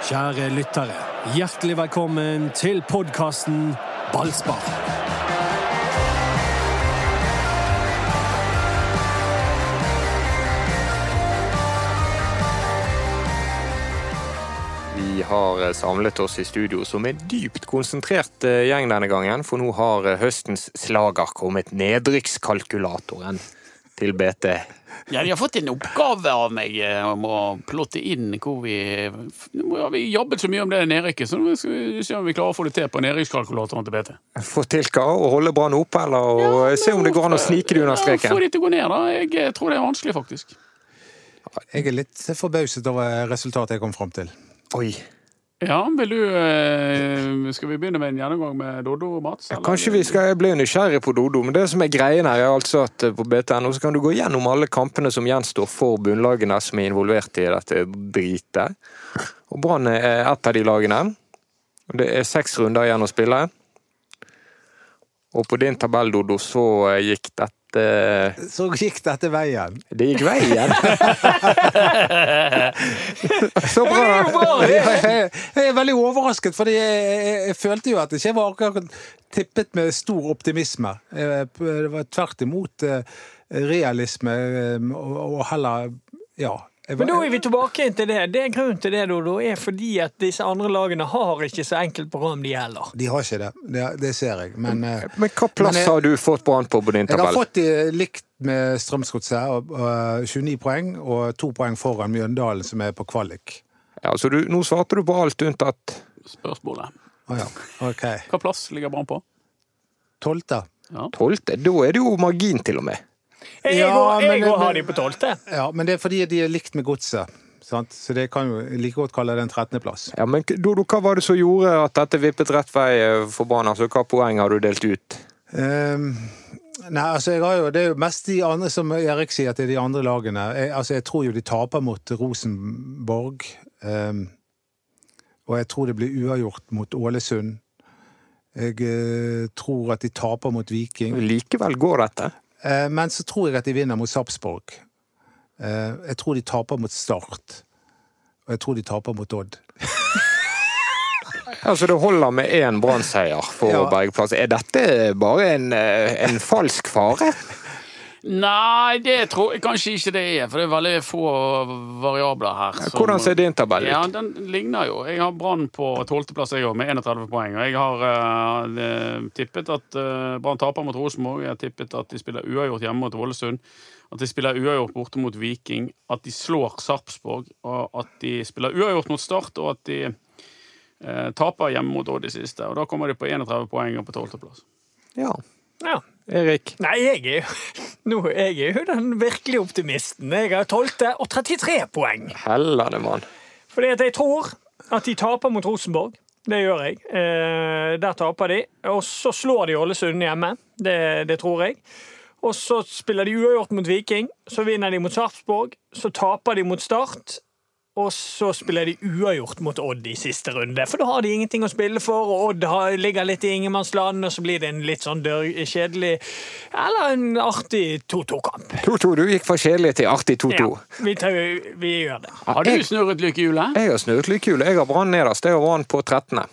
Kjære lyttere, hjertelig velkommen til podkasten Ballspar. Vi har eh, samlet oss i studio som en dypt konsentrert eh, gjeng denne gangen, for nå har eh, høstens slager kommet nedrykkskalkulatoren til BT. Ja, de har fått en oppgave av meg eh, om å plotte inn hvor vi Nå har vi jobbet så mye om det nedrykket, så nå skal vi se om vi klarer å få det til på nedrykkskalkulatoren til BT. Få til hva? Å holde Brann oppe, eller Ja, se om det går an å snike det under streken? Ja, Få det de til å gå ned, da. Jeg eh, tror det er vanskelig, faktisk. Jeg er litt forbauset over resultatet jeg kom fram til. Oi. Ja, vil du eh, Skal vi begynne med en gjennomgang med Dodo og Mats? eller? Kanskje vi skal bli nysgjerrig på Dodo, men det som er greien her, er altså at eh, på BTNO så kan du gå gjennom alle kampene som gjenstår for bunnlagene som er involvert i dette dritet. Og Brann er ett av de lagene. Det er seks runder igjen å spille. Og på din tabell, Dodo, så eh, gikk dette Så gikk dette veien. Det gikk veien! så bra! Jeg, er veldig overrasket, fordi jeg, følte jo at det ikke var akkurat tippet med stor optimisme. Eh, Det var tvert imot eh, realisme eh, og heller Ja. Jeg var- Men da er vi tilbake til det. Det er Grunnen til det Dodo, er fordi at disse andre lagene har ikke så enkelt program, de heller. De har ikke det. Det, det ser jeg. Men eh, Men hva plass Men jeg- har du fått Brann på på din tabell? jeg har fått de likt med Strømsgodset. og 29 poeng og to poeng foran Mjøndalen, som er på kvalik. Ja, så du, nå svarte du på alt unntatt Spørsmålet. Å ja. OK. Hva plass ligger Brann på? Tolvte. Ja. tolvte. Da er det jo margin, til og med. Jeg Ja, går- jeg men- har de på tolvte. Ja, men det er fordi de er likt med godset. Sant? Så det kan jo like godt kalle det en 13.-plass. Ja, men Dodo, hva var det som gjorde at dette vippet rett vei eh, for Brann? Altså, hva poeng har du delt ut? Um, nei, altså jeg har jo, Det er jo mest de andre som Erik sier, at det er de andre lagene. Jeg, altså jeg tror jo de taper mot Rosenborg. Um, og jeg tror det blir uavgjort mot Ålesund. Jeg eh, tror at de taper mot Viking. Likevel går dette. Eh, men så tror jeg at de vinner mot Sarpsborg. Eh, jeg tror de taper mot Start. Og jeg tror de taper mot Odd. Altså, Det holder med én Brann-seier for Ja. å berge plass. Er dette bare en, eh, en falsk fare? Nei, det tror jeg kanskje ikke det er, for det er veldig få variabler her. som- Hvordan ser din tabell Ja. Den ligner jo. Jeg har Brann på tolvteplass jeg òg, med 31 poeng. Og jeg har uh, tippet at uh, Brann taper mot Rosenborg. Jeg har tippet at de spiller uavgjort hjemme mot Ålesund. At de spiller uavgjort borte mot Viking. At de slår Sarpsborg. Og at de spiller uavgjort mot Start, og at de eh, taper hjemme mot Odd i siste. Og da kommer de på 31 poeng og på tolvteplass. Ja. Ja. Erik? Nei, jeg er, jo, nå, jeg er jo den virkelige optimisten. Jeg har tolvte og 33 poeng. Hellene, mann. Fordi at jeg tror at de taper mot Rosenborg. Det gjør jeg. Eh, der taper de. Og så slår de Ålesund hjemme. Det, det tror jeg. Og så spiller de uavgjort mot Viking. Så vinner de mot Sarpsborg. Så taper de mot Start. Og så spiller de uavgjort mot Odd i siste runde. For da har de ingenting å spille for, og Odd har, ligger litt i ingenmannsland, og så blir det en litt sånn dør, kjedelig Eller en artig 2-2-kamp. 2-2. Du gikk fra kjedelig til artig 2-2. Ja, vi, tar, vi gjør det. Har du jeg- snurret lykkehjulet? Jeg har snurret lykkehjulet. Jeg har Brann nederst. Jeg har Brann på 13.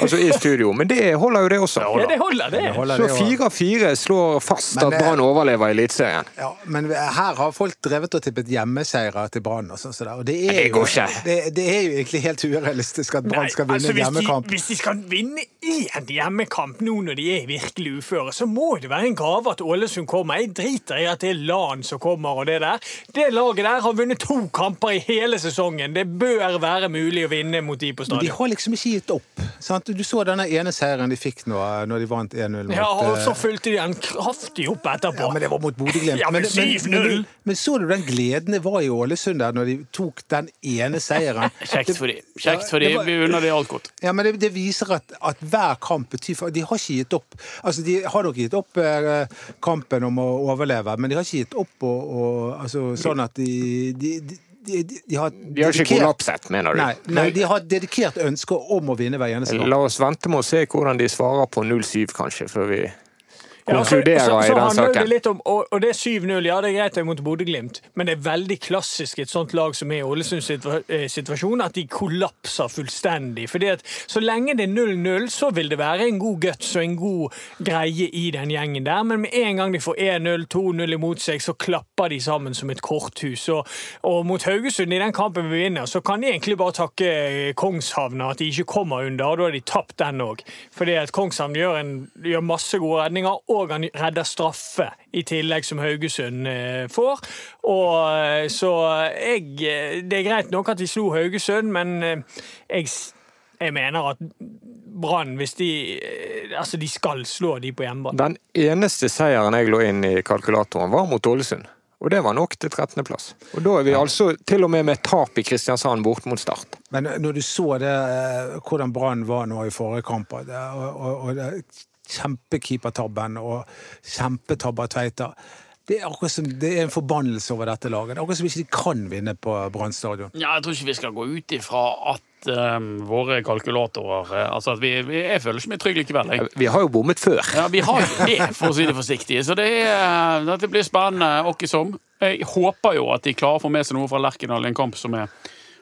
Altså i studio. Men det holder jo det også. Ja, det holder, det. Holder Så det fire av fire slår fast Men at Brann overlever Eliteserien. Ja, men her har folk drevet og tippet hjemmeseirer til Brann. og sånn Så det. Og det, er det jo, går ikke. det, det er jo egentlig helt urealistisk at Brann skal vinne altså, en hvis hjemmekamp. De, hvis de skal vinne én hjemmekamp nå når de er virkelig uføre, så må det være en gave at Ålesund kommer. Jeg driter i at det er LAN som kommer og det der. Det laget der har vunnet to kamper i hele sesongen. Det bør være mulig å vinne mot de på stadion. de har liksom ikke gitt opp. Sant? Du så denne ene seieren de fikk nå, når de vant 1-0 mot Ja, og så eh, fulgte de den kraftig opp etterpå. ja, men det var mot Bodø-Glimt. Ja, men men, men, 7-0. men, men så du den gleden det var i Ålesund der når de tok den ene seieren? Kjekt for de. Kjekt for Ja, de. Vi unner de alt godt. Ja, men det, det viser at, at hver kamp betyr for De har ikke gitt opp. Altså, De har nok gitt opp eh, kampen om å overleve, men de har ikke gitt opp og, og, altså, sånn at de, de, de, de, de har De har ikke kollapset, mener du? Nei, nei, de har dedikert ønske om å vinne hver eneste kamp. La oss vente med å se hvordan de svarer på 0-7, kanskje, før vi Ja, for- konkluderer så, i så den saken. Det litt om, og, og det er 7-0, ja det er greit det er mot Bodø-Glimt, men det er veldig klassisk et sånt lag som er i Ålesunds eh, situasjon, at de kollapser fullstendig. Fordi at så lenge det er 0-0, så vil det være en god guts og en god greie i den gjengen der, men med en gang de får 1-0, 2-0 imot seg, så klapper de sammen som et korthus. Og, og mot Haugesund i den kampen vi vinner, så kan de egentlig bare takke Kongshavna at de ikke kommer under, og da har de tapt den òg. Fordi at Kongshavn gjør, en, gjør masse gode redninger, og han redder straffe i tillegg, som Haugesund eh, får. Og eh, Så jeg eh, Det er greit nok at de slo Haugesund, men jeg, jeg mener at Brann, hvis de Altså, de skal slå de på hjemmebane. Den eneste seieren jeg lå inn i kalkulatoren, var mot Ålesund. Og det var nok til 13.-plass. Og da er vi altså til og med med tap i Kristiansand bort mot Start. Men når du så det, hvordan Brann var nå i forrige kamp, og, det- og, og, og det- kjempekeepertabben og kjempetabber Tveita det er akkurat som det er en forbannelse over dette laget. Det er akkurat som ikke de kan vinne på Brann stadion. Ja, jeg tror ikke vi skal gå ut ifra at eh, våre kalkulatorer eh, Altså at vi, vi Jeg føler ikke meg trygg likevel. Jeg. Vi har jo bommet før. Ja, vi har jo det, for å si det forsiktig. Så det, er, dette blir spennende åkke som. Jeg håper jo at de klarer å få med seg noe fra Lerkendal i en kamp som er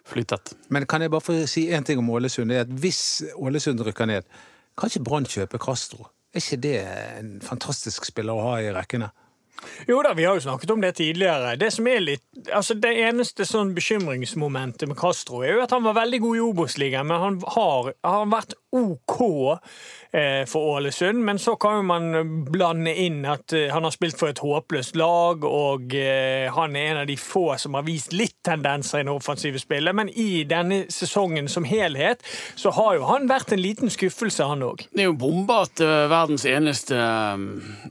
flyttet. Men kan jeg bare få si én ting om Ålesund? Det er at Hvis Ålesund rykker ned, kan ikke Brann kjøpe Castro? Er ikke det en fantastisk spiller å ha i rekkene? Jo da, vi har jo snakket om det tidligere. Det som er litt, altså det eneste sånn bekymringsmomentet med Castro er jo at han var veldig god i Obos-ligaen, men han har, har vært OK eh, for Ålesund. Men så kan jo man blande inn at eh, han har spilt for et håpløst lag, og eh, han er en av de få som har vist litt tendenser i det offensive spillet. Men i denne sesongen som helhet så har jo han vært en liten skuffelse, han òg. Det er jo bomba at verdens eneste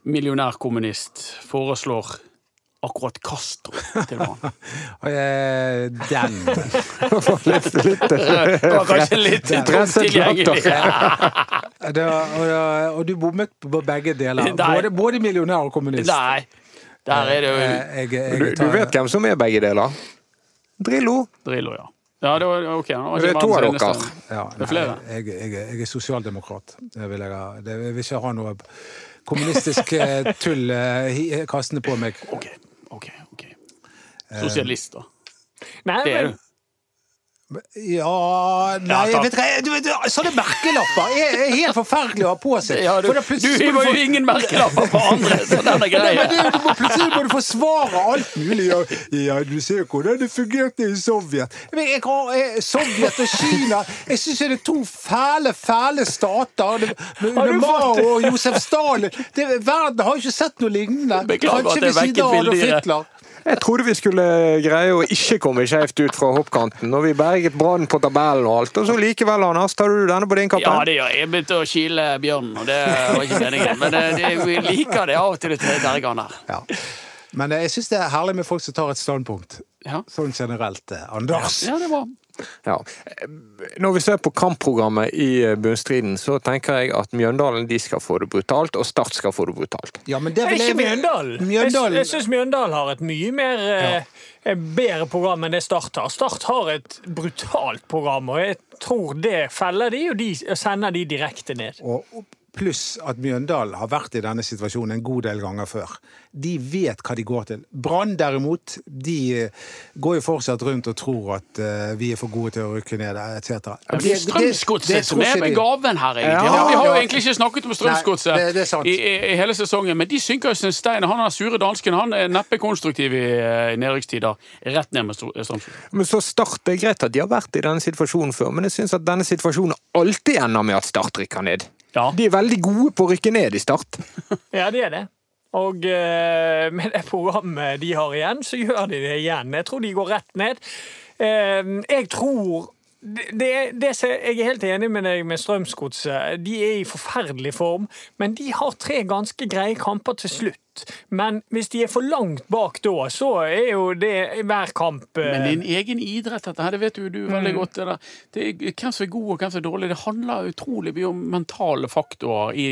millionærkommunist millionærkommunist foreslår akkurat Castro til han. Og, eh, den Det var kanskje litt tungt tilgjengelig. det, og, og du bommet på begge deler. Både, både millionær og kommunist. Nei, der er det jo jeg, Jeg, jeg, Du, du vet hvem som er begge deler? Drillo. Drillo, ja. Ja, det var ok. Han var Det er to av dere. Ja, Det er flere. nei, Jeg, jeg, jeg er sosialdemokrat. Det vil jeg, ha. det, jeg vil ikke ha noe kommunistisk eh, tull eh, kastende på meg. Ok, ok, ok. Sosialist, da. Nei, Det er men- du. Ja Nei, Ja, vet du hva? sånne merkelapper er, er helt forferdelig å ha på seg. Ja, du, du hiver jo ingen merkelapper på andre, så den er grei. plutselig må du forsvare alt mulig. Ja, ja, du ser hvordan det fungerte i Sovjet. Men jeg har, eh, Sovjet og Kina Jeg syns det er to fæle, fæle stater. Det- Med, Har med Mao og Josef Stalin. Det, verden har jo ikke sett noe lignende. Beklager at jeg vekket bildet. Jeg trodde vi skulle greie å ikke komme skjevt ut fra hoppkanten når vi berget Brann på tabellen og alt, og så likevel, Anders, tar du denne på din kappe? Ja, det gjør jeg. Jeg begynte å kile bjørnen, og det var ikke meningen. Men det, det, vi liker det av og til, dette bergene her. Ja. Men eh, jeg syns det er herlig med folk som tar et standpunkt. Ja. Sånn generelt. eh, Anders. ja, det var Ja. Når vi ser på kampprogrammet i eh, bunnstriden, så tenker jeg at Mjøndalen de skal få det brutalt, og Start skal få det brutalt. Ja, men det vil ikke Mjøndalen! Mjøndalen. Jeg, jeg syns Mjøndalen har et mye mer eh, bedre program enn det Start har. Start har et brutalt program, og jeg tror det feller de, og de sender de direkte ned. Og pluss at Mjøndalen har vært i denne situasjonen en god del ganger før. De vet hva de går til. Brann derimot, de eh, går jo fortsatt rundt og tror at uh, vi er for gode til å rykke ned, etc. Det Strømsgodset som er med gaven her, egentlig. Ja, vi har jo ja. egentlig ikke snakket om Strømsgodset i, i, hele sesongen, men de synker jo som en stein. Han er sure dansken han er neppe konstruktiv i, i nedrykkstider. Rett ned med Strømsgodset. Men så Start, er greit at de har vært i denne situasjonen før, men jeg syns at denne situasjonen alltid ender med at Start rykker ned. Ja. De er veldig gode på å rykke ned i Start. Ja, de er det. Og eh, med det programmet de har igjen, så gjør de det igjen. Jeg tror de går rett ned. Eh, jeg tror det, det, det, Jeg er helt enig med deg med Strømsgodset. De er i forferdelig form, men de har tre ganske greie kamper til slutt. Men hvis de er for langt bak da, så er jo det hver kamp eh, Men det er en egen idrett, dette her. Det vet jo du veldig godt. Det, det er hvem som er god og hvem som er dårlig. Det handler utrolig mye om mentale faktorer i,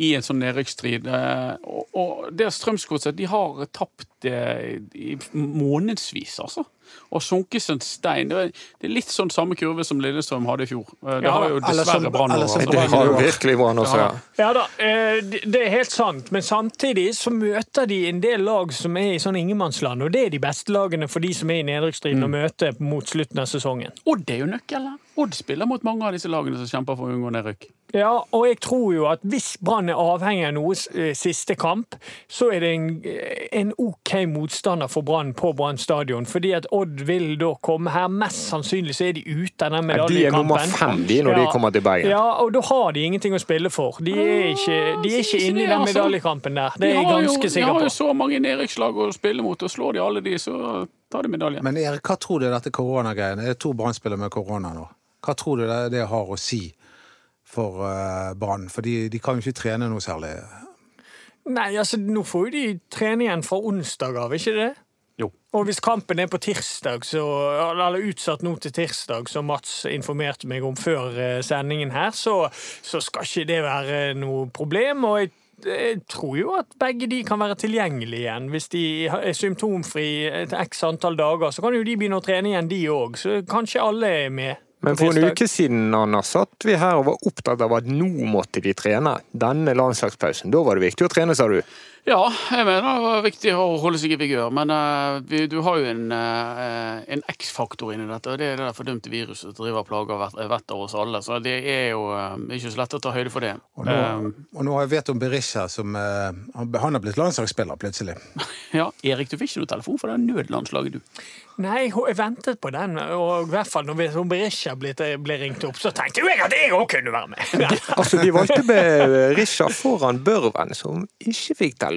i en sånn nedrykksstrid. Eh, Og, og det Strømsgodset de har tapt eh, i månedsvis, altså. Og sunket som stein. Det er, litt sånn samme kurve som Lillestrøm hadde i fjor. Eh, Det Ja, har jo dessverre Brann over. Det har jo virkelig Brann også, ja. Ja da, eh, det er helt sant, men samtidig så møter de en del lag som er i sånn ingenmannsland, og det er de beste lagene for de som er i nedrykksstriden og møter mot slutten av sesongen. Odd er jo nøkkelen. Odd spiller mot mange av disse lagene som kjemper for å unngå nedrykk. Ja, og jeg tror jo at hvis Brann er avhengig av noe eh, siste kamp, så er det en, en OK motstander for Brann på Brann stadion. Fordi at Odd vil da komme her. Mest sannsynlig så er de ute av den medaljekampen. De er nummer fem de når de kommer til Bergen. Ja, og da har de ingenting å spille for. De er ikke, de er ikke inne i den altså. medaljekampen der. Det er jeg ganske sikker på. De har jo så mange nedrykkslag å spille mot, og slår de alle de, så tar de medaljen. Men Erik, hva tror du dette koronagreiene? Det er to Brann-spillere med korona nå. Hva tror du det, det har å si for uh, Brann? For de, de kan jo ikke trene noe særlig. Nei, altså, nå får jo de trene igjen fra onsdag av, ikke det? Jo. Og hvis kampen er på tirsdag, så, eller utsatt nå til tirsdag, som Mats informerte meg om før eh, sendingen her, så, så skal ikke det være noe problem. Og jeg, jeg tror jo at begge de kan være tilgjengelige igjen. Hvis de er symptomfri et x antall dager, så kan jo de begynne å trene igjen, de òg. Så kanskje alle er med. Men for en uke siden Anna, satt vi her og var opptatt av at nå måtte de trene. Denne landslagspausen. Da var det viktig å trene, sa du. Ja, jeg mener det er viktig å holde seg i vigør, men uh, vi, du har jo en, uh, en X-faktor inni dette, og det er det der fordømte viruset som driver plager vett- vettet av oss alle. Så det er jo uh, ikke så lett å ta høyde for det. Og nå, og nå har jeg vet om Berisha, som han har blitt landslagsspiller plutselig. ja, Erik, du fikk ikke noe telefon for det nødlandslaget, du. Nei, jeg ventet på den, og i hvert fall når Berisha ble, ble ringt opp, så tenkte jeg at jeg òg kunne være med. Altså, De valgte Berisha foran Børven, som ikke fikk telefon.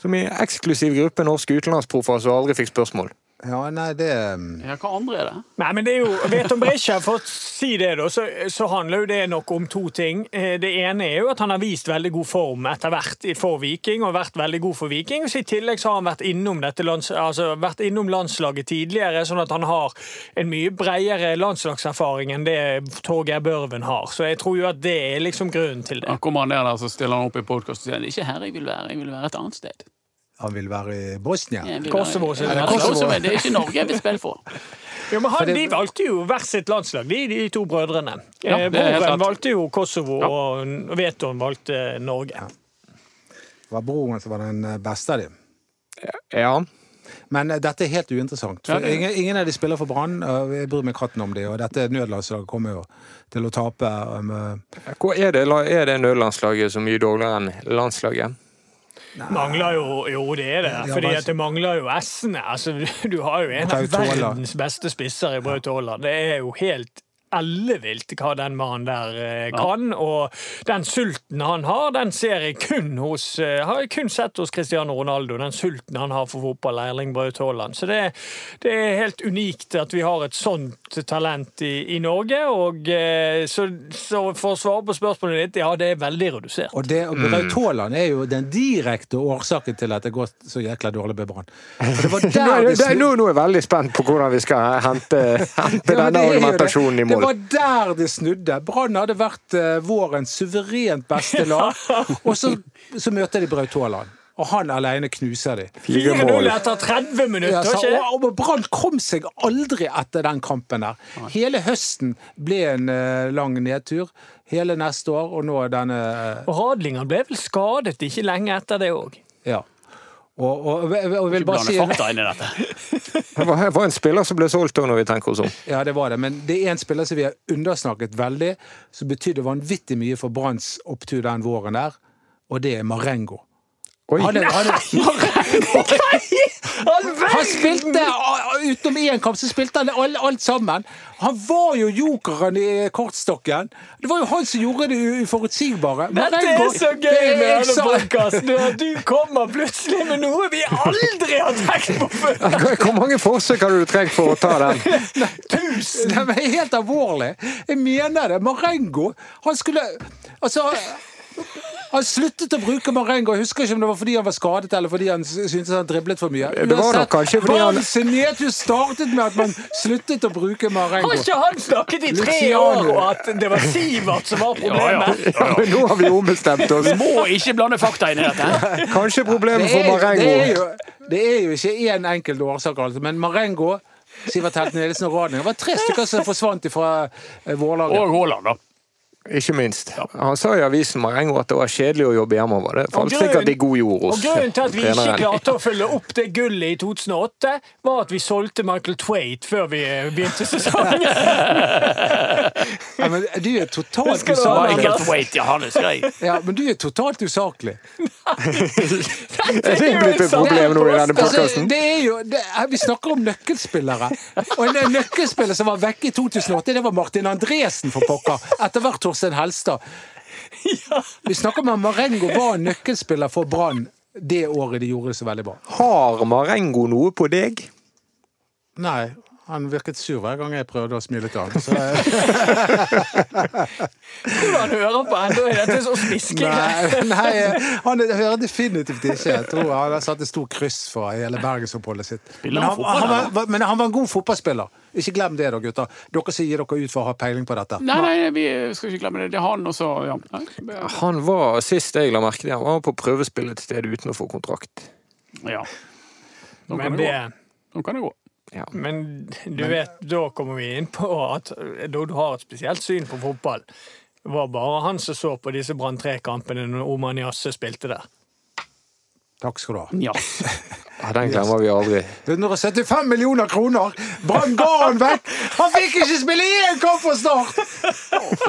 Som i eksklusiv gruppe norske utenlandsproffer som aldri fikk spørsmål. Ja, nei, det Ja, hva andre er det? Nei, men det er jo, vet om Brescia, for å si det, da, så, så handler jo det nok om to ting. Eh, Det ene er jo at han har vist veldig god form etter hvert for Viking, og vært veldig god for Viking. Så I tillegg så har han vært innom, dette lands, altså vært innom landslaget tidligere, sånn at han har en mye bredere landslagserfaring enn det Torgeir Børven har. Så jeg tror jo at det er liksom grunnen til det. Da kommer han ned der, så stiller han opp i podkast og sier ikke her jeg vil være, jeg vil være et annet sted. Han vil være i Bosnia. Kosovo, være- sier Ja, du. det er Kosovo. men Det er ikke Norge jeg vil spille for. Jo, men han, De valgte jo hvert sitt landslag, de, de to brødrene. Ja, Eh, Broren valgte jo Kosovo, Ja. og Veton valgte Norge. Det var broren som var den eh, beste av dem. Ja, Men eh, dette er helt uinteressant. Ja, For det- ingen, ingen av de spiller for Brann. Jeg bryr meg katten om de, og dette nødlandslaget kommer jo til å tape. Hvor er det, er det nødlandslaget så mye dårligere enn landslaget? Mangler jo Jo, det er det. Ja, fordi at det mangler jo S-ene. Altså, du har jo en av verdens beste spisser i Braut Haaland. Det er jo helt ellevilt hva den mannen der kan. kan. Og den sulten han har, den ser jeg kun hos eh, Har jeg kun sett hos Cristiano Ronaldo. Den sulten han har for fotball, Erling Braut Haaland. Så det, det er helt unikt at vi har et sånt talent i, i Norge. Og eh, så, så for å svare på spørsmålet ditt, ja, det er veldig redusert. Og det, Braut Haaland er jo den direkte årsaken til at det går så jækla dårlig med Brann. For det var Nå, nå, nå er jeg veldig spent på hvordan vi skal hente, hente Ja, denne argumentasjonen i mål. Det var der det snudde. Brann hadde vært eh, vårens suverent beste lag, og så, så møter de Braut Haaland. Og han alene knuser de. Fire 4-0 mål. etter 30 minutter, Ja, så, ikke? og, og Brann kom seg aldri etter den kampen der. Hele høsten ble en uh, lang nedtur. Hele neste år, og nå denne uh, Og Radlinger ble vel skadet ikke lenge etter det òg. Ja. Og, og, og, og vil Ikke bare si Det var, var en spiller som ble solgt da, når vi tenker oss om. Ja, det var det. Men det er en spiller som vi har undersnakket veldig, som betydde vanvittig mye for Branns opptur den våren der, og det er Marengo. Oi, Han, er, han, er, han spilte Utenom én kamp, så spilte han alt, alt sammen. Han var jo jokeren i kortstokken. Det var jo han som gjorde det uforutsigbare. Dette er så gøy det er med denne podkasten! Du kommer plutselig med noe vi aldri har tenkt på før! Hvor mange forsøk har du trengt for å ta den? Tusen! Det er helt alvorlig. Jeg mener det. Marengo Han skulle Altså han sluttet å bruke Marengo. Jeg husker ikke om det var fordi han var skadet eller fordi han syntes han driblet for mye. Det var nok kanskje fordi han- Branns nedtur startet med at man sluttet å bruke Marengo. Har ikke han snakket i tre Luciano. år, og at det var Sivert som var problemet? Ja, men nå har vi ombestemt oss. Må ikke blande fakta inn i dette. Kanskje problemet for marengo. det, er jo, det er jo ikke én enkelt årsak, altså, men Marengo Sivert Helt Nilsen og Radning. Det var tre stykker som forsvant fra eh, vårlaget. Og Haaland, da. Ikke minst. Han sa i avisen Marengo at det var kjedelig å jobbe hjemover. Det falt sikkert i god jord hos Og grunnen til at vi ikke klarte å følge opp det gullet i 2008, var at vi solgte Michael Twait før vi eh, begynte sesongen. Ja, men du er totalt usaklig. Michael Waite, ja, han er. Ja, men du er totalt usaklig. Er det blitt et problem nå i denne Altså, podkasten? det er jo, det, vi snakker om nøkkelspillere. Og en nøkkelspiller som var vekke i 2008, det var Martin Andresen, for pokker. Etter hvert Torstein Helstad. Vi snakker om at Marengo var en nøkkelspiller for Brann det året de gjorde det så veldig bra. Har Marengo noe på deg? Nei, han virket sur hver gang jeg prøvde å smile til han. Så, Tror du han hører på ennå? Dette er så spisking. nei, nei, han hører definitivt ikke. Jeg tror han har satt et stort kryss for hele bergensoppholdet sitt. Men han han, var, men han var en god fotballspiller. Ikke glem det, da, gutter. Dere som gir dere ut for å ha peiling på dette. Nei, nei, vi skal ikke glemme det. Det er han også, ja. Nei, Han var, sist jeg la merke til han var på prøvespill et sted uten å få kontrakt. ja. Nå kan det det gå. Nå kan det gå. Ja. Men du vet, da kommer vi inn på at da du har et spesielt syn på fotball. Det var bare han som så på disse Brann 3-kampene når Oman Jasse spilte der. Takk skal du ha. Ja. Ja, den glemmer vi aldri. 175 millioner kroner! Brann ga han vekk! Han fikk ikke spille én kamp for Start!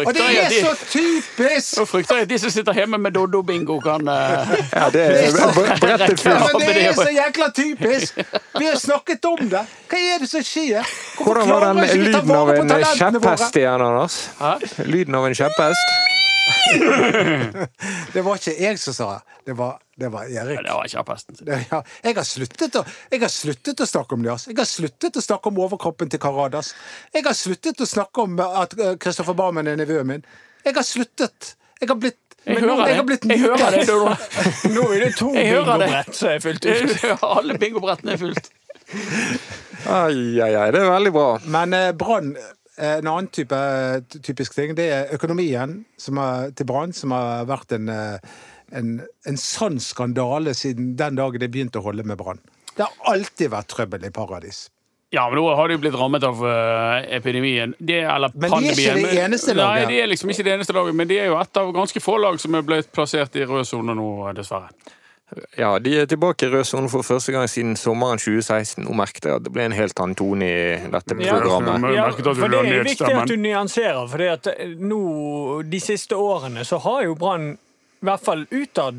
Og det er så typisk! Nå frykter jeg at de som sitter hjemme med Doddo-bingo, kan uh... Ja, det er brettet fullt. men det er så jækla typisk! Vi har snakket om det. Hva er det som skjer? Hvorfor Hvordan var den lyden av en kjepphest igjen, Anders? Lyden av en kjepphest? Det var ikke jeg som sa det. Det var, det var Erik. Det var kjapphesten sin. Ja, jeg, har sluttet å, jeg har sluttet å snakke om det. Jeg har sluttet å snakke om overkroppen til Karadas. Jeg har sluttet å snakke om at Kristoffer Barmen er nevøen min. Jeg har sluttet. Jeg har blitt Jeg hører, nå- jeg har Jeg hører det, myket. Nå er det to Jeg bingobrett som er fylt ut. Alle bingobrettene er fullt. Ai, ai, ai, det er veldig bra. Men eh, Brann eh, En annen type typisk ting, det er økonomien som er, til Brann, som har vært en, eh, en, en sann skandale siden den dagen de begynte å holde med Brann. Det har alltid vært trøbbel i Paradis. Ja, men nå har de blitt rammet av eh, epidemien. Det, eller Men de er ikke det eneste laget. Nei, de er liksom ikke det eneste laget, men de er jo et av ganske få lag som er blitt plassert i rød sone nå, dessverre. Ja, de er tilbake i rød sone for første gang siden sommeren 2016. Nå merket jeg at det ble en helt annen tone i dette programmet. Ja, for det er viktig at du nyanserer, for det at eh, nå, de siste årene så har jo Brann i hvert fall utad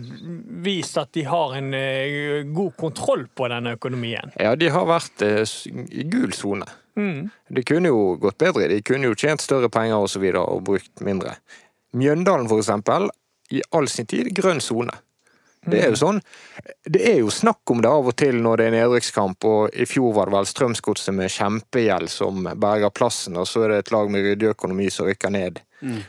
vist at de har en eh, god kontroll på denne økonomien. Ja, de har vært eh, i gul sone. Det kunne jo gått bedre. De kunne jo tjent større penger og så videre og brukt mindre. Mjøndalen, for eksempel, i all sin tid grønn sone. Det er jo sånn Det er jo snakk om det av og til når det er nedrykkskamp, og i fjor var det vel Strømsgodset med kjempegjeld som berger plassen, og så er det et lag med ryddig økonomi som rykker ned.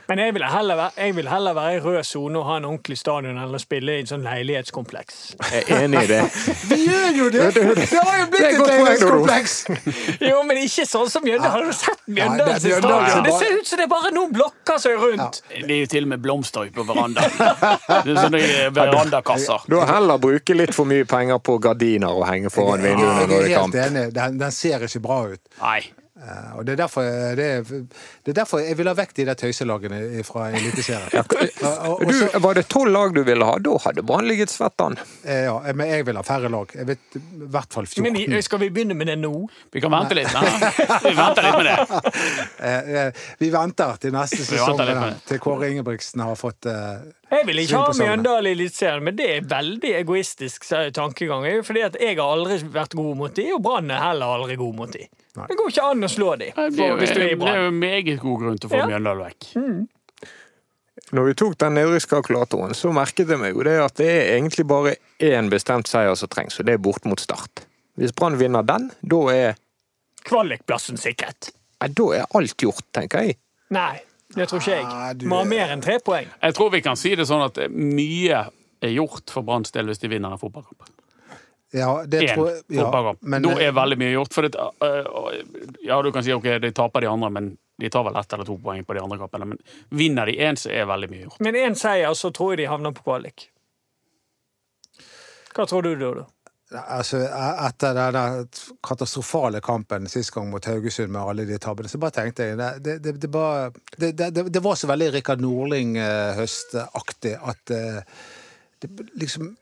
Men jeg vil heller være, jeg vil heller være i rød sone og ha en ordentlig stadion enn å spille i en sånn leilighetskompleks. Jeg er enig i det. Vi gjør jo det! Det har jo blitt et leilighetskompleks! Jo, men ikke sånn som Mjøndalen. Har du sett Mjøndalen sin stadion? Det ser ut som det er bare noen blokker som er rundt. Det er jo til og med blomster på verandaen. Det er sånne eh, verandakasser. Da heller bruke litt for mye penger på gardiner og henge foran vinduene når det er kamp. Den, den ser ikke bra ut. Nei. Eh, Og det er derfor, det er, det er derfor jeg vil ha vekk de der tøyselagene fra Eliteserien. Og- og- og så- var det tolv lag du ville ha? Da hadde Brann ligget svett an. eh, Ja, men jeg vil ha færre lag. Jeg vet i hvert fall 14. Men vi, skal vi begynne med det nå? Vi kan vente litt. Nei. Vi venter litt med det. Eh, eh, Vi venter til neste sesong, til Kåre Ingebrigtsen har fått eh, Jeg vil ikke ha. Mjøndalen i Eliteserien, men det er veldig egoistisk tankegang. Fordi at jeg har aldri vært god mot de, og Brann er heller aldri god mot de. Det går ikke an å slå dem. Det er jo- jo meget god grunn til å få Ja. Mjøndalen vekk. Når vi tok den nedrykkskalkulatoren, så merket jeg meg jo det at det er egentlig bare én bestemt seier som trengs, og det er bort mot Start. Hvis Brann vinner den, da er, Kvalikplassen sikret. ja, da er alt gjort, tenker jeg. Nei, det tror ikke jeg. Vi har mer enn tre poeng. Jeg tror vi kan si det sånn at mye er gjort for Branns del hvis de vinner en fotballkamp. Ja, det Én tror jeg ja, fotballkamp. men, Da er veldig mye gjort. For det, øh, ja, du kan si ok, de taper de andre, men de tar vel ett eller to poeng på de andre kampene. Men vinner de én, så er veldig mye gjort. Men én seier, så tror jeg de havner på kvalik. Hva tror du, Dodo? Altså, etter den katastrofale kampen sist gang mot Haugesund med alle de tabbene, så bare tenkte jeg Det, det, det, det, bare, det, det, det var så veldig Rikard Norling-høstaktig at eh, det liksom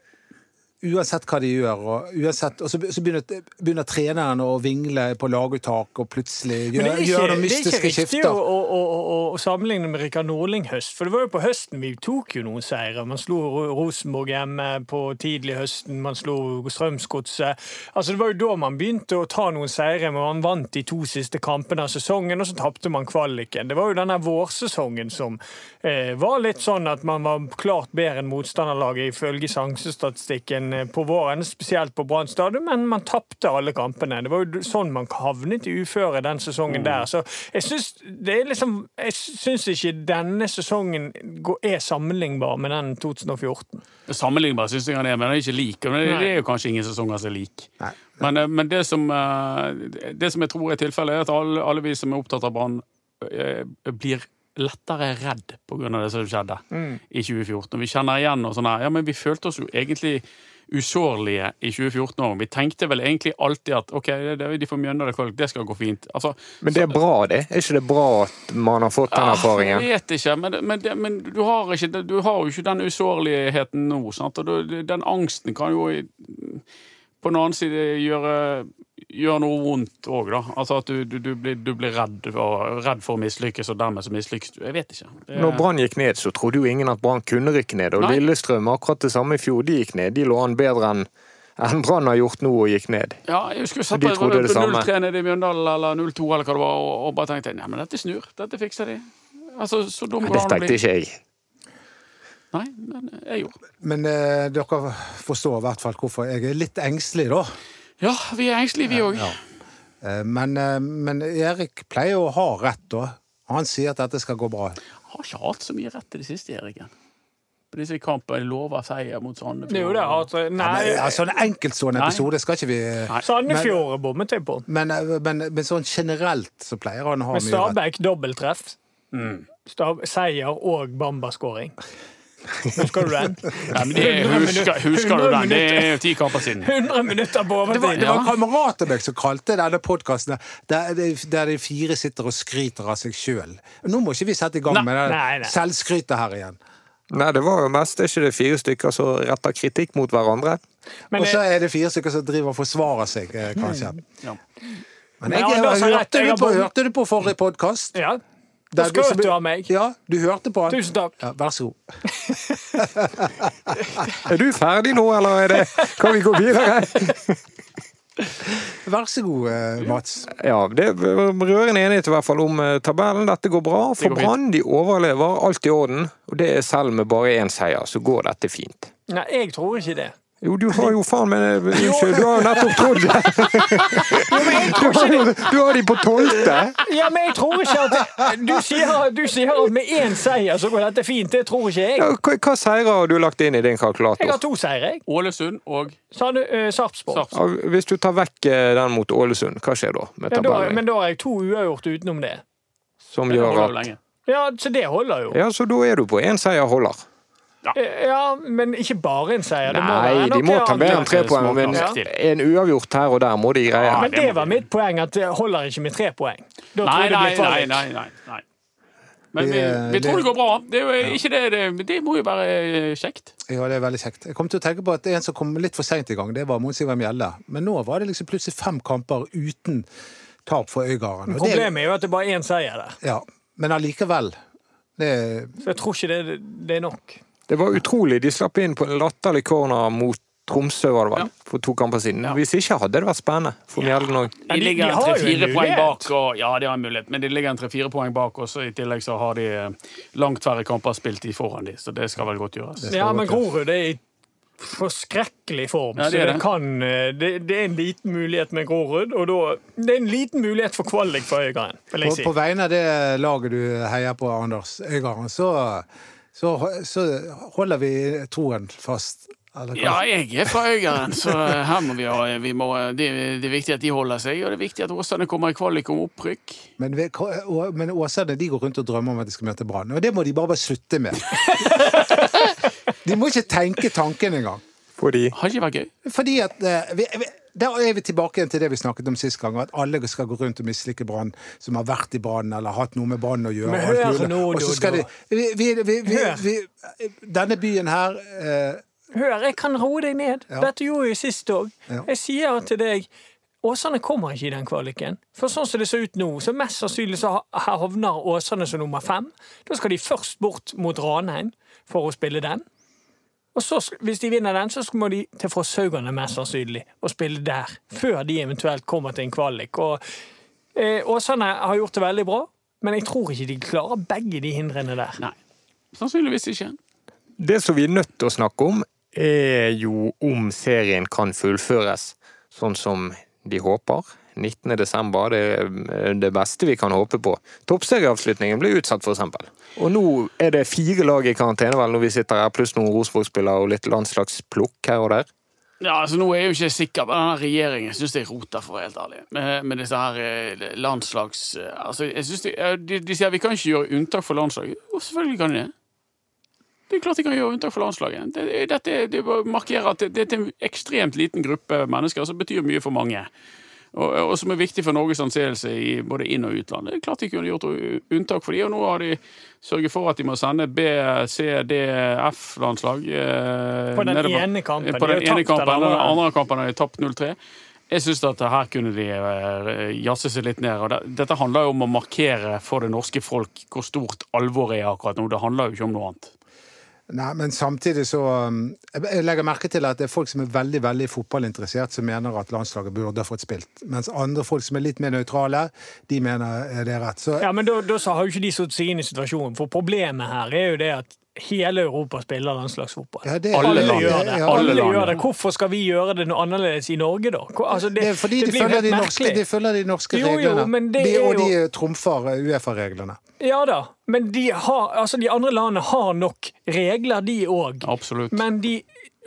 Uansett hva de gjør, og, uansett, og så, så begynner, begynner treneren å vingle på laguttak og plutselig Men gjør, noen mystiske skifter. det er ikke riktig å, å, å, sammenligne med Rikard Norling høst, for det var jo på høsten vi tok jo noen seire. Man slo Rosenborg hjemme på tidlig høsten, man slo Strømsgodset. Altså, det var jo da man begynte å ta noen seire, men man vant de to siste kampene av sesongen, og så tapte man kvaliken. Det var jo denne vårsesongen som eh, var litt sånn at man var klart bedre enn motstanderlaget ifølge sjansestatistikken eh, på våren, spesielt på Brann stadion, men man tapte alle kampene. Det var jo sånn man havnet i uføre den sesongen der. Så jeg syns det er liksom Jeg syns ikke denne sesongen er sammenlignbar med den 2014. Sammenlignbar syns jeg han er, men han er ikke lik. Men det, det er jo kanskje ingen sesonger som er lik. Men, eh, men det, som, eh, det som jeg tror er tilfellet, er at alle, alle vi som er opptatt av Brann, blir lettere redd pga. det som skjedde i 2014. Vi kjenner igjen og sånn her. Ja, men vi følte oss jo egentlig usårlige i 2014 òg. Vi tenkte vel egentlig alltid at OK, det, det, de får Mjøndalen kvalik, det skal gå fint. Altså, Men det er bra, det. Er ikke det bra at man har fått den Ah, erfaringen? Jeg vet ikke, men, men, men du, har ikke, du har jo ikke den usårligheten nå. Sant? Og den angsten kan jo på den annen side gjøre, gjøre noe vondt òg, da. Altså at du, du, du, blir, du blir redd, for, redd for å mislykkes, og dermed så mislykkes du. Jeg vet ikke. Det, Når Brann gikk ned, så trodde jo ingen at Brann kunne rykke ned. Og Nei. Lillestrøm akkurat det samme i fjor. De gikk ned. De lå an bedre enn enn Brann har gjort nå og gikk ned. ja, jeg husker satt på, på 0-3 nede i Mjøndalen eller 0-2 eller hva det var, og, og bare tenkte nei, men dette snur. Dette fikser de. Altså, så dum Det går det an å tenkte ikke jeg. Nei, men jeg gjorde. Men eh, dere forstår i hvert fall hvorfor jeg er litt engstelig, da. Ja, vi er engstelige, vi òg. Ja. ja. Men, eh, men Erik pleier å ha rett, da. Han sier at dette skal gå bra. Jeg Har ikke hatt så mye rett i det siste, Eriken. På disse kampene lover seier mot Sandefjord. Det er jo det at Ja, men, altså, en enkeltstående Nei. episode skal ikke vi Nei. Sandefjord bommet jeg på. men, eh, men, men sånn generelt så pleier han å ha Men mye rett. Stabæk dobbelttreff. Mm. Stab seier og Bamba-skåring. Husker du den? Ja, men det, husker, husker du den? Det er ti kamper siden. 100 minutter på Det var, overtid. det var Ja. en kamerat av meg som kalte denne podkasten der, de- der de fire sitter og skryter av seg sjøl. Nå må ikke vi sette i gang med det selvskrytet her igjen. Nei, det var jo mest er ikke det fire stykker som retter kritikk mot hverandre. Og så er det fire stykker som driver og forsvarer seg, eh, kanskje. Ja. Men jeg, jeg, jeg, har rett, hørte, jeg du har på, hørte du på forrige podkast? ja, da skrøt du av meg. Ja, du hørte på han. Tusen takk. Ja, vær så god. Er du ferdig nå, eller er det Kan vi gå videre? Vær så god, eh, Mats. Ja, det er rørende enighet i hvert fall om eh, tabellen. Dette går bra. For. Brann de overlever. Alt i orden. Og det er selv med bare én seier, så går dette fint. Nei, jeg tror ikke det. Jo, du har jo faen meg Unnskyld, du har jo nettopp trodd det! Du har, du har de på tolvte! Ja, men jeg tror ikke at Du sier, du sier at med én seier så går dette fint. Det tror ikke Ja, jeg. hva, hva seirer har du lagt inn i din kalkulator? Jeg har to seire, jeg. Ålesund og Sa du uh, Sarpsborg? Sarpsborg. Ja, Hvis du tar vekk eh, den mot Ålesund, hva skjer da med Ja, da, men da har jeg to uavgjort utenom det. Som gjør at. Ja, så det holder jo. Ja, så da er du på én seier holder. Eh, Ja, men ikke bare en seier. Må Nei, de må ta mer enn tre poeng, men en uavgjort her og der må de greie. Ja, Men det var mitt poeng, at det holder ikke med tre poeng. Da tror Nei, jeg det nei, blir nei. nei, nei, nei. Men vi, vi tror det- går bra. Det, er jo ikke det, det, det må jo være eh, kjekt. Ja, det er veldig kjekt. Jeg kom til å tenke på at En som kom litt for seint i gang, det var Mons Ivar Mjelde. Men nå var det liksom plutselig fem kamper uten tap for Øygarden. Det- Problemet er jo at det bare er én seier der. Ja, men allikevel. Det, Så jeg tror ikke det, det er nok. Det var utrolig. De slapp inn på en latterlig corner mot Tromsø, var det vel, Ja. for to kamper siden. Ja. Hvis ikke hadde det vært spennende for Mjelden òg. De de- ligger tre-fire poeng bak. Og, ja, de har en mulighet, men de ligger en tre-fire poeng bak, og så i tillegg så har de eh, langt færre kamper spilt i foran de, så det skal vel godt gjøres. Ja, men. Grorud er i forskrekkelig form, Ja, så det er det, det. kan eh, det, det er en liten mulighet med Grorud, og da Det er en liten mulighet for kvalik for Øygarden, vil på, jeg si. på vegne av det laget du heier på, Anders Øygarden, så, så, så holder vi troen fast. Ja, jeg er fra Øygarden, så her må vi ha vi må, det, det er viktig at de holder seg, og det er viktig at Åsane kommer i kvalik om opprykk. Men, vi- men Åsane de går rundt og drømmer om at de skal møte Brann. Og det må de bare bare slutte med. De må ikke tenke tanken engang. Fordi Har ikke vært gøy? Fordi at eh, vi, vi, Da er vi tilbake igjen til det vi snakket om sist gang, at alle skal gå rundt og mislike Brann som har vært i Brann eller hatt noe med Brann å gjøre. Men hør nå, Dodo. de vi, vi, vi, vi, vi, Denne byen her eh, Hør, jeg kan roe deg ned. Ja. Dette gjorde jeg sist òg. Ja. Jeg sier til deg Åsane kommer ikke i den kvaliken. For sånn som det ser ut nå, så mest sannsynlig så havner Åsane som nummer fem. Da skal de først bort mot Ranheim for å spille den. Og så, hvis de vinner den, så må de til Fosshaugane mest sannsynlig og spille der. Før de eventuelt kommer til en kvalik. Og eh, Åsane har gjort det veldig bra, men jeg tror ikke de klarer begge de hindrene der. Nei. Sannsynligvis ikke. Det som vi er nødt til å snakke om, er jo om serien kan fullføres sånn som de håper. 19. desember, det er det beste vi kan håpe på. Toppserieavslutningen ble utsatt, eksempel. Og nå er det fire lag i karantene, vel, når vi sitter her, pluss noen Rosenborg-spillere og litt landslagsplukk her og der. Ja, altså Nå er jeg jo ikke sikker men denne regjeringen. Syns jeg roter, for å være helt ærlig. Med, med disse her eh, landslags... eh, Altså, jeg synes de, eh, de, de sier vi kan ikke gjøre unntak for landslaget. Jo, selvfølgelig kan de det. Det er klart de kan gjøre unntak for landslaget. Det, det, dette, det markerer at det, det er en ekstremt liten gruppe mennesker som betyr mye for mange. Og, og som er viktig for Norges anseelse i både inn- og utland. Det er klart de kunne gjort unntak for de, og nå har de sørget for at de må sende B, C, D, F-landslag. eh, På den ene kampen. På den ene kampen. eller Den andre. andre kampen har de tapt 0-3. Jeg syns at her kunne de eh, jazze seg litt ned. og Dette handler jo om å markere for det norske folk hvor stort alvoret er akkurat nå. Det handler jo ikke om noe annet. Nei, men samtidig så um, Jeg legger merke til at det er folk som er veldig veldig fotballinteressert, som mener at landslaget burde ha fått spilt. Mens andre folk som er litt mer nøytrale, de mener eh, det er rett. Så Ja, men da, da har jo ikke de satt seg inn i situasjonen. For problemet her er jo det at hele Europa spiller landslagsfotball. ja, det, Alle land. gjør det. ja, Alle Alle gjør det. Hvorfor skal vi gjøre det noe annerledes i Norge, da? Altså, det, Det er fordi det de følger de, norske, de følger de norske Jo, jo, reglene. men det de, og de jo- trumfer eh, Uefa-reglene. Ja da, men de, har, altså, de andre landene har nok regler, de òg. Men de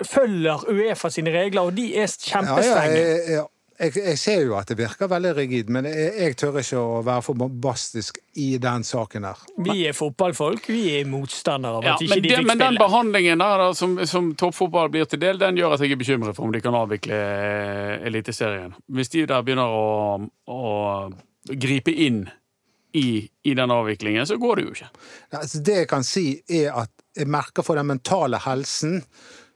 følger Uefa sine regler, og de er Ja, ja, kjempestrenge. Jeg, jeg, ser jo at det virker veldig rigid, men jeg, jeg tør ikke å være for bombastisk i den saken her. Vi er fotballfolk, vi er motstandere av Ja, at ikke men, de fikk spille. men den behandlingen der da, som, som toppfotball blir til del, den gjør at jeg er bekymret for om de kan avvikle eh, Eliteserien. Hvis de der begynner å, å gripe inn i, i den avviklingen, så går det jo ikke. Ja, Altså, det jeg kan si, er at jeg merker for den mentale helsen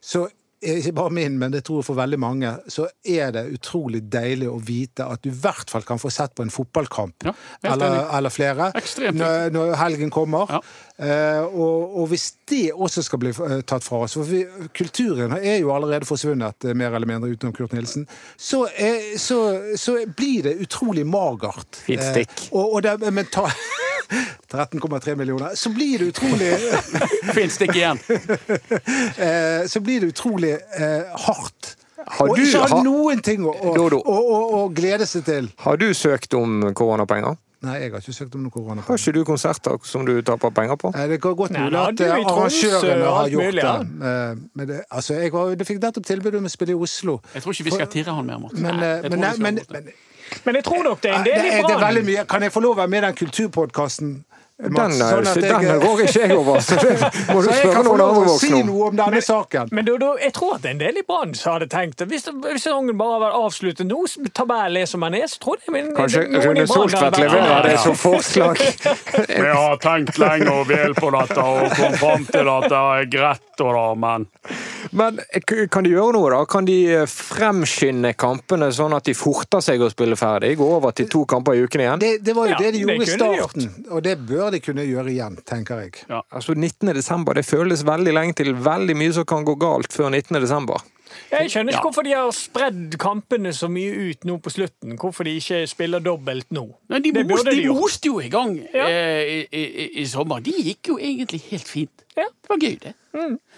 så ikke bare min, men det tror jeg for veldig mange, så er det utrolig deilig å vite at du i hvert fall kan få sett på en fotballkamp Ja, eller, eller flere når, når helgen kommer. Ja. Uh, og, og hvis det også skal bli eh, tatt fra oss For vi, kulturen er jo allerede forsvunnet, eh, mer eller mindre, utenom Kurt Nilsen. Så, er, så, så blir det utrolig magert. Fint stikk. Uh, og, og det er mental 13,3 millioner. Så blir det utrolig Fint stikk igjen. eh, Så blir det utrolig eh, hardt. Har og ikke ha har- noen ting å, å, å, å, å glede seg til. Har du søkt om koronapenger? Nei, jeg har ikke søkt om noen koronapenger. Har ikke du konserter som du taper penger på? Nei, Det kan godt mulig at eh, arrangørene har gjort mulig, ja. det. Eh, Men det, altså, jeg, var, jeg fikk nettopp tilbud om å spille i Oslo. Jeg tror ikke vi skal tirre han mer, Morten. Men, Nei, eh, men, vi skal men. Men jeg tror nok det er en del i Brann. Kan jeg få lov å være med i den kulturpodkasten? Den, er- den går ikke jeg over, så det må du så jeg spørre kan få noen lov andre å si voksne om. noe om denne saken. Men da, da, jeg tror at en del i Brann hadde tenkt at hvis, hvis sesongen bare var avsluttet nå, tabellen er som den er, så tror jeg men, Kanskje Rune Soltvedt leverer det som forslag. Vi har tenkt lenge og vel på dette og kom fram til at det er greit, og da, men Men kan de gjøre noe, da? Kan de eh, fremskynde kampene sånn at de forter seg å spille ferdig? Gå over til to kamper i uken igjen? Det, det var jo Ja, det de gjorde i starten, og det bør de kunne gjøre igjen, tenker jeg. Altså 19. desember, det føles veldig lenge til. Veldig mye som kan gå galt før 19. desember. Jeg skjønner ikke Ja. hvorfor de har spredd kampene så mye ut nå på slutten. Hvorfor de ikke spiller dobbelt nå. Nei, de, Det most, de de moste jo i gang Ja. eh, i, i, i sommer. De gikk jo egentlig helt fint. Ja. Det var gøy, det.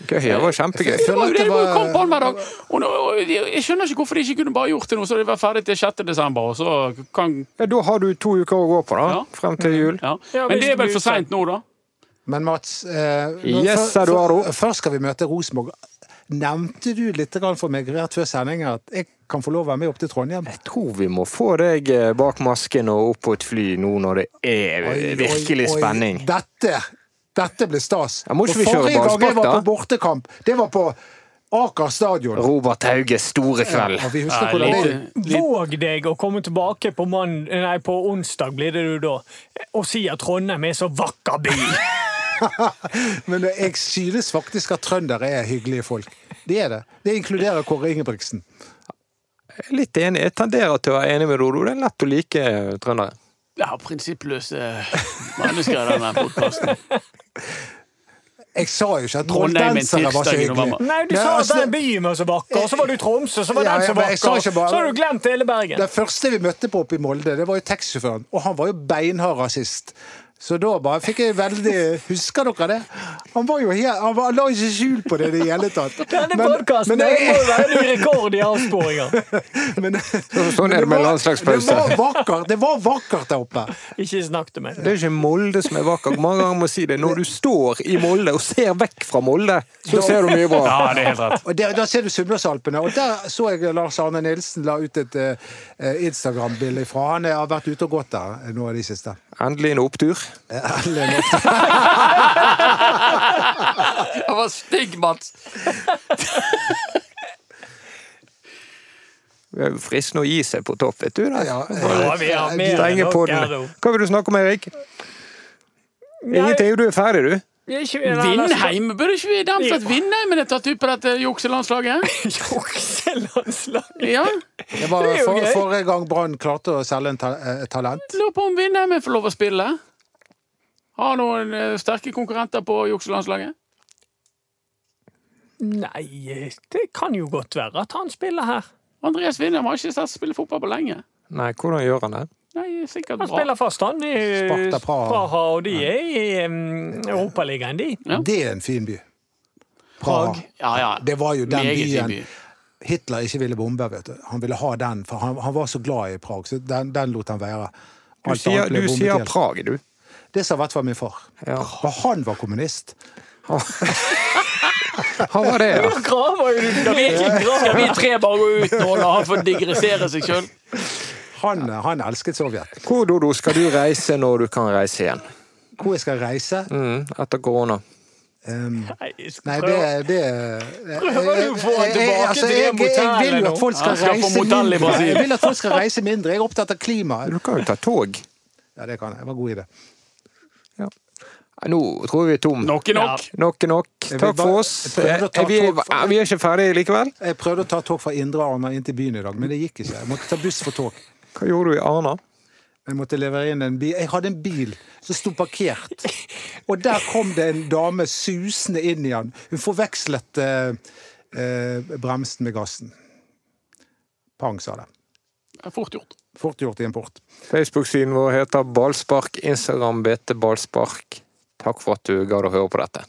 Gøy, det var kjempegøy. Det var det, det det var kamp annenhver dag. Og, nå- jeg skjønner ikke hvorfor de ikke kunne bare gjort det nå, så de var ferdig til 6. desember, og så kan Ja, da har du to uker å gå på, da. Ja. Frem til jul. Men det er vel for seint nå, da? Men Mats, eh, Yes, Eduardo. først skal vi møte Rosenborg. Nevnte du litt for meg rett før sending at jeg kan få lov å være med opp til Trondheim? Jeg tror vi må få deg eh, bak masken og opp på et fly nå når det er Oi, oi, virkelig oi. spenning. Dette, dette blir stas. Ja, må ikke vi kjøre forrige gang jeg var på bortekamp, det var på Aker stadion. Robert Hauges store kveld. Ja, vi husker Ja, hvordan det lite- Våg deg å komme tilbake på, mann, nei, på onsdag, blir det du da, og si at Trondheim er så vakker by. Men jeg synes faktisk at trøndere er hyggelige folk. Det er det. Det inkluderer Kåre Ingebrigtsen. Litt enig. Jeg tenderer til å være enig med Dodo. Det er lett å like trøndere. Ja, prinsippløse mennesker i denne podkasten. Jeg sa jo ikke at trolldansere var så hyggelige. Nei, du Nei, sa at altså, den byen var så vakker, og så var du i Tromsø, så var Ja, den så vakker. Så har du glemt hele Bergen. Det første vi møtte på oppe i Molde, det var jo taxisjåføren. Og han var jo beinhard rasist. Så da bare fikk jeg veldig Husker dere det? Han var jo helt Han, var, han la ikke skjul på det i det hele tatt. Denne Men- podkasten men må jo være en rekord i avsporinger. men- Sånn er det med var- landslagspause. Det var vakkert det var vakkert der oppe. Ikke snakk til meg. Det er ikke Molde som er vakkert. Mange ganger må si det. Når du står i Molde og ser vekk fra Molde, så ser du mye bra. Ja, det er helt rett. Og der, Da ser du Sunnmørsalpene. Og der så jeg Lars Arne Nilsen la ut et uh, Instagram-bilde fra. Han har vært ute og gått der nå av de siste. Endelig en opptur. Eh, Det var stygg, Mats. Det er fristende å gi seg på topp, vet du. Da. Ja, Ja, vi har mer. Hva vil du snakke om, Erik? Ingenting, du er ferdig, du. Vindheim? Burde ikke vi nevnt at Ja. Vindheimen er tatt ut på dette jukselandslaget? jukselandslaget? Ja. Det var Det for, forrige gang Brann klarte å selge en ta eh, talent. Lurer på om Vindheim får lov å spille. Har noen eh, sterke konkurrenter på jukselandslaget? Nei, det kan jo godt være at han spiller her. Andreas Winnem har ikke sett spille fotball på lenge. Nei, hvordan gjør han det? Nei, sikkert bra. Han spiller fast, han. I Sparta Praha. og de er i um, Europaligaen, de. Ja. Det er en fin by. Prag. Ja, ja. Det var jo den Meget byen by. Hitler ikke ville bombe. vet du. Han ville ha den, for han, han var så glad i Prag. så Den, den lot han være. Du sier, du sier. Prag, du. Det sa i hvert fall min far. Ja. Og han var kommunist. Han var det, ja. Graver jo du Skal vi, skal vi tre bare gå ut nå og la han få digressere seg sjøl? Han, han elsket Sovjet. Hvor, Dodo, skal du reise når du kan reise igjen? Hvor jeg skal reise Mm, etter korona. um, Nei, jeg det, det Prøver du å få han Jeg- jeg- tilbake altså, til det jeg, jeg, jeg motellet nå? Jeg vil at folk skal reise mindre. Jeg er opptatt av klimaet. Du kan jo ta tog. Ja, det kan jeg. Det var en god idé. Nå tror jeg vi er tom. Nok er nok. Nok er nok. Takk bare- for oss. Er vi, er vi er ikke ferdige likevel? Jeg prøvde å ta tog fra Indre Arna inn til byen i dag, men det gikk ikke. Jeg måtte ta buss for tog. Hva gjorde du i Arna? Jeg måtte levere inn en bil. Jeg hadde en bil som sto parkert. Og der kom det en dame susende inn i den. Hun forvekslet eh, eh, bremsen med gassen. Pang, sa det. Fort gjort. Fort gjort i import. Facebook-siden vår heter Ballspark. Instagram BT Ballspark. Takk for at du gadd å høre på dette.